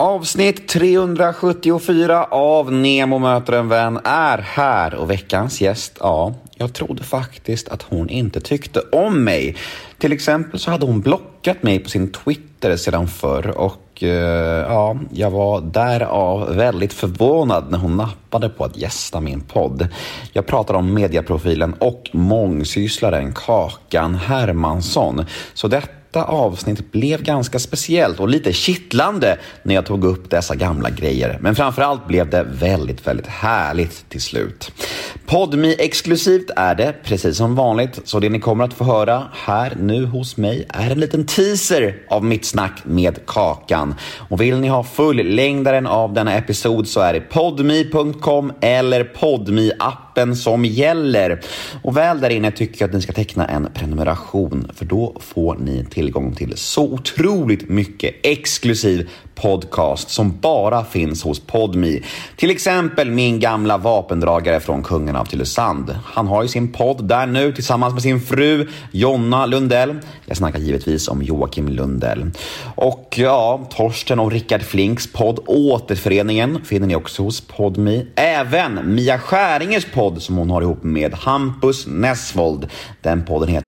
Avsnitt 374 av Nemo möter en vän är här och veckans gäst, ja, jag trodde faktiskt att hon inte tyckte om mig. Till exempel så hade hon blockat mig på sin Twitter sedan förr och eh, ja, jag var därav väldigt förvånad när hon nappade på att gästa min podd. Jag pratar om mediaprofilen och mångsysslaren Kakan Hermansson. Så detta detta avsnitt blev ganska speciellt och lite kittlande när jag tog upp dessa gamla grejer. Men framförallt blev det väldigt, väldigt härligt till slut. Podmi exklusivt är det, precis som vanligt, så det ni kommer att få höra här nu hos mig är en liten teaser av mitt snack med Kakan. Och vill ni ha fullängdaren av denna episod så är det podmi.com eller podmi appen som gäller. Och väl där inne tycker jag att ni ska teckna en prenumeration för då får ni tillgång till så otroligt mycket exklusiv podcast som bara finns hos Podmi. Till exempel min gamla vapendragare från Kungen av Tylösand. Han har ju sin podd där nu tillsammans med sin fru Jonna Lundell. Jag snackar givetvis om Joakim Lundell. Och ja, Torsten och Rickard Flinks podd Återföreningen finner ni också hos Podmi. Även Mia Skäringers podd som hon har ihop med Hampus Nessvold. Den podden heter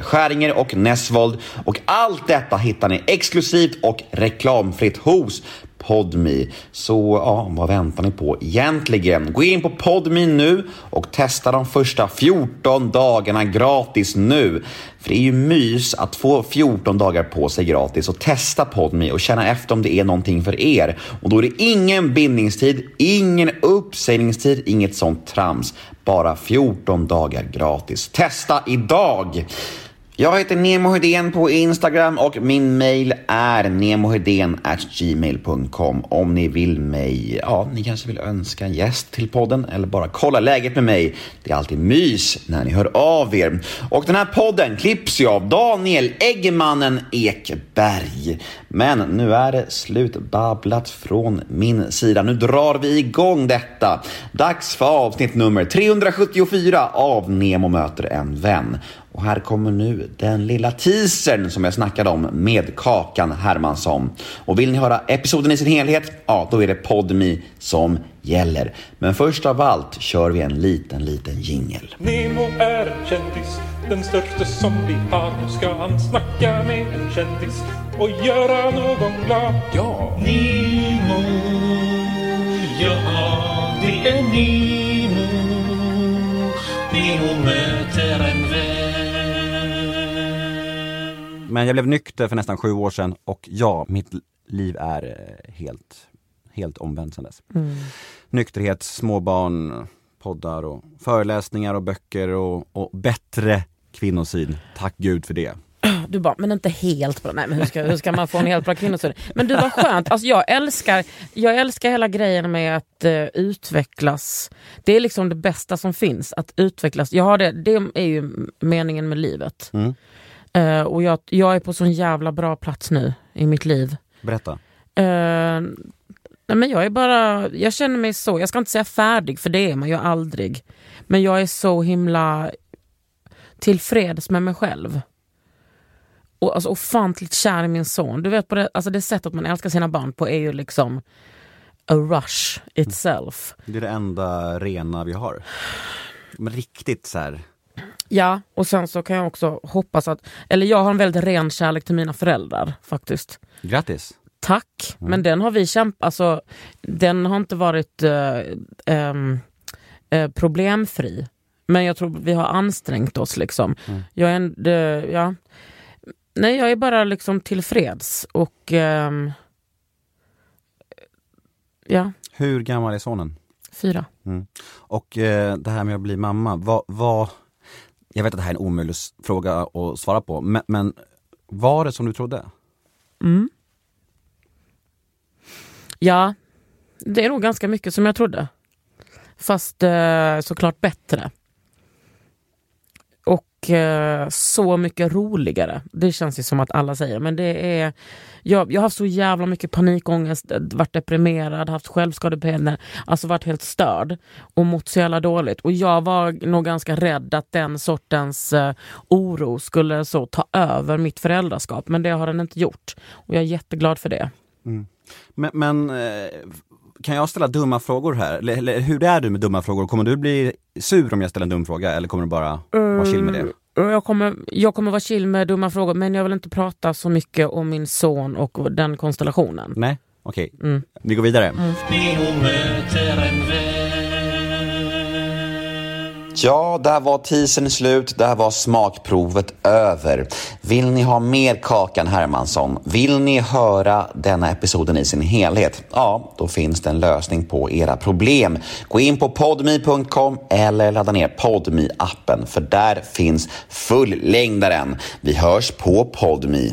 Skäringer och Nessvold. Och allt detta hittar ni exklusivt och reklamfritt hos Podmi. Så ja, vad väntar ni på egentligen? Gå in på Podmi nu och testa de första 14 dagarna gratis nu. För det är ju mys att få 14 dagar på sig gratis och testa Podmi och känna efter om det är någonting för er. Och då är det ingen bindningstid, ingen uppsägningstid, inget sånt trams. Bara 14 dagar gratis. Testa idag! Jag heter Nemo Hedén på Instagram och min mail är gmail.com om ni vill mig, ja, ni kanske vill önska en gäst till podden eller bara kolla läget med mig. Det är alltid mys när ni hör av er. Och den här podden klipps ju av Daniel Eggemannen Ekberg. Men nu är det slutbabblat från min sida. Nu drar vi igång detta. Dags för avsnitt nummer 374 av Nemo möter en vän. Och här kommer nu den lilla teasern som jag snackade om med Kakan Hermansson. Och vill ni höra episoden i sin helhet, ja då är det Podmi som gäller. Men först av allt kör vi en liten, liten jingel. Nemo är en kändis, den största som vi har. Nu ska han snacka med en kändis och göra någon glad. Ja! Nemo, ja det är Nemo. Nemo möter Men jag blev nykter för nästan sju år sedan och ja, mitt liv är eh, helt, helt omvänt sedan dess. Nykterhet, småbarn, poddar och föreläsningar och böcker och, och bättre kvinnosyn. Tack gud för det. Du bara, men inte helt bra. Nej men hur ska, hur ska man få en helt bra kvinnosyn? Men du var skönt. Alltså jag, älskar, jag älskar hela grejen med att eh, utvecklas. Det är liksom det bästa som finns, att utvecklas. Jag har det, det är ju meningen med livet. Mm. Eh, och jag, jag är på sån jävla bra plats nu i mitt liv. Berätta. Eh, nej men jag är bara, jag känner mig så, jag ska inte säga färdig för det är man ju aldrig. Men jag är så himla tillfreds med mig själv. Och alltså ofantligt kär i min son. Du vet på det, alltså det sättet man älskar sina barn på är ju liksom a rush itself. Det är det enda rena vi har. Men riktigt så här. Ja, och sen så kan jag också hoppas att, eller jag har en väldigt ren kärlek till mina föräldrar faktiskt. grattis. Tack, men den har vi kämpat, alltså den har inte varit eh, ehm, eh, problemfri. Men jag tror vi har ansträngt oss liksom. Jag är en, det, ja. Nej, jag är bara liksom tillfreds och ehm, ja, Hur gammal är sonen? fyra. Och eh, det här med att bli mamma, vad, vad, jag vet att det här är en omöjlig fråga att svara på, men, men Var det som du trodde? Mm. Ja, det är nog ganska mycket som jag trodde. Fast eh, såklart bättre. Och eh, så mycket roligare. Det känns ju som att alla säger. Men det är... Jag, jag har haft så jävla mycket panikångest, varit deprimerad, haft självskadebeteende, alltså varit helt störd och mått så jävla dåligt. Och jag var nog ganska rädd att den sortens eh, oro skulle så ta över mitt föräldraskap. Men det har den inte gjort. Och jag är jätteglad för det. Mm. Men, men eh, kan jag ställa dumma frågor här? Eller, eller hur är du med dumma frågor? Kommer du bli sur om jag ställer en dum fråga eller kommer du bara vara chill med det? Och Jag kommer, jag kommer vara chill med dumma frågor men jag vill inte prata så mycket om min son och den konstellationen. Nej? Okej, vi går vidare. Ja, där var teasern slut. Där var smakprovet över. Vill ni ha mer Kakan Hermansson? Vill ni höra denna episoden i sin helhet? Ja, då finns det en lösning på era problem. Gå in på podme.com eller ladda ner podme appen för där finns fullängdaren. Vi hörs på podme.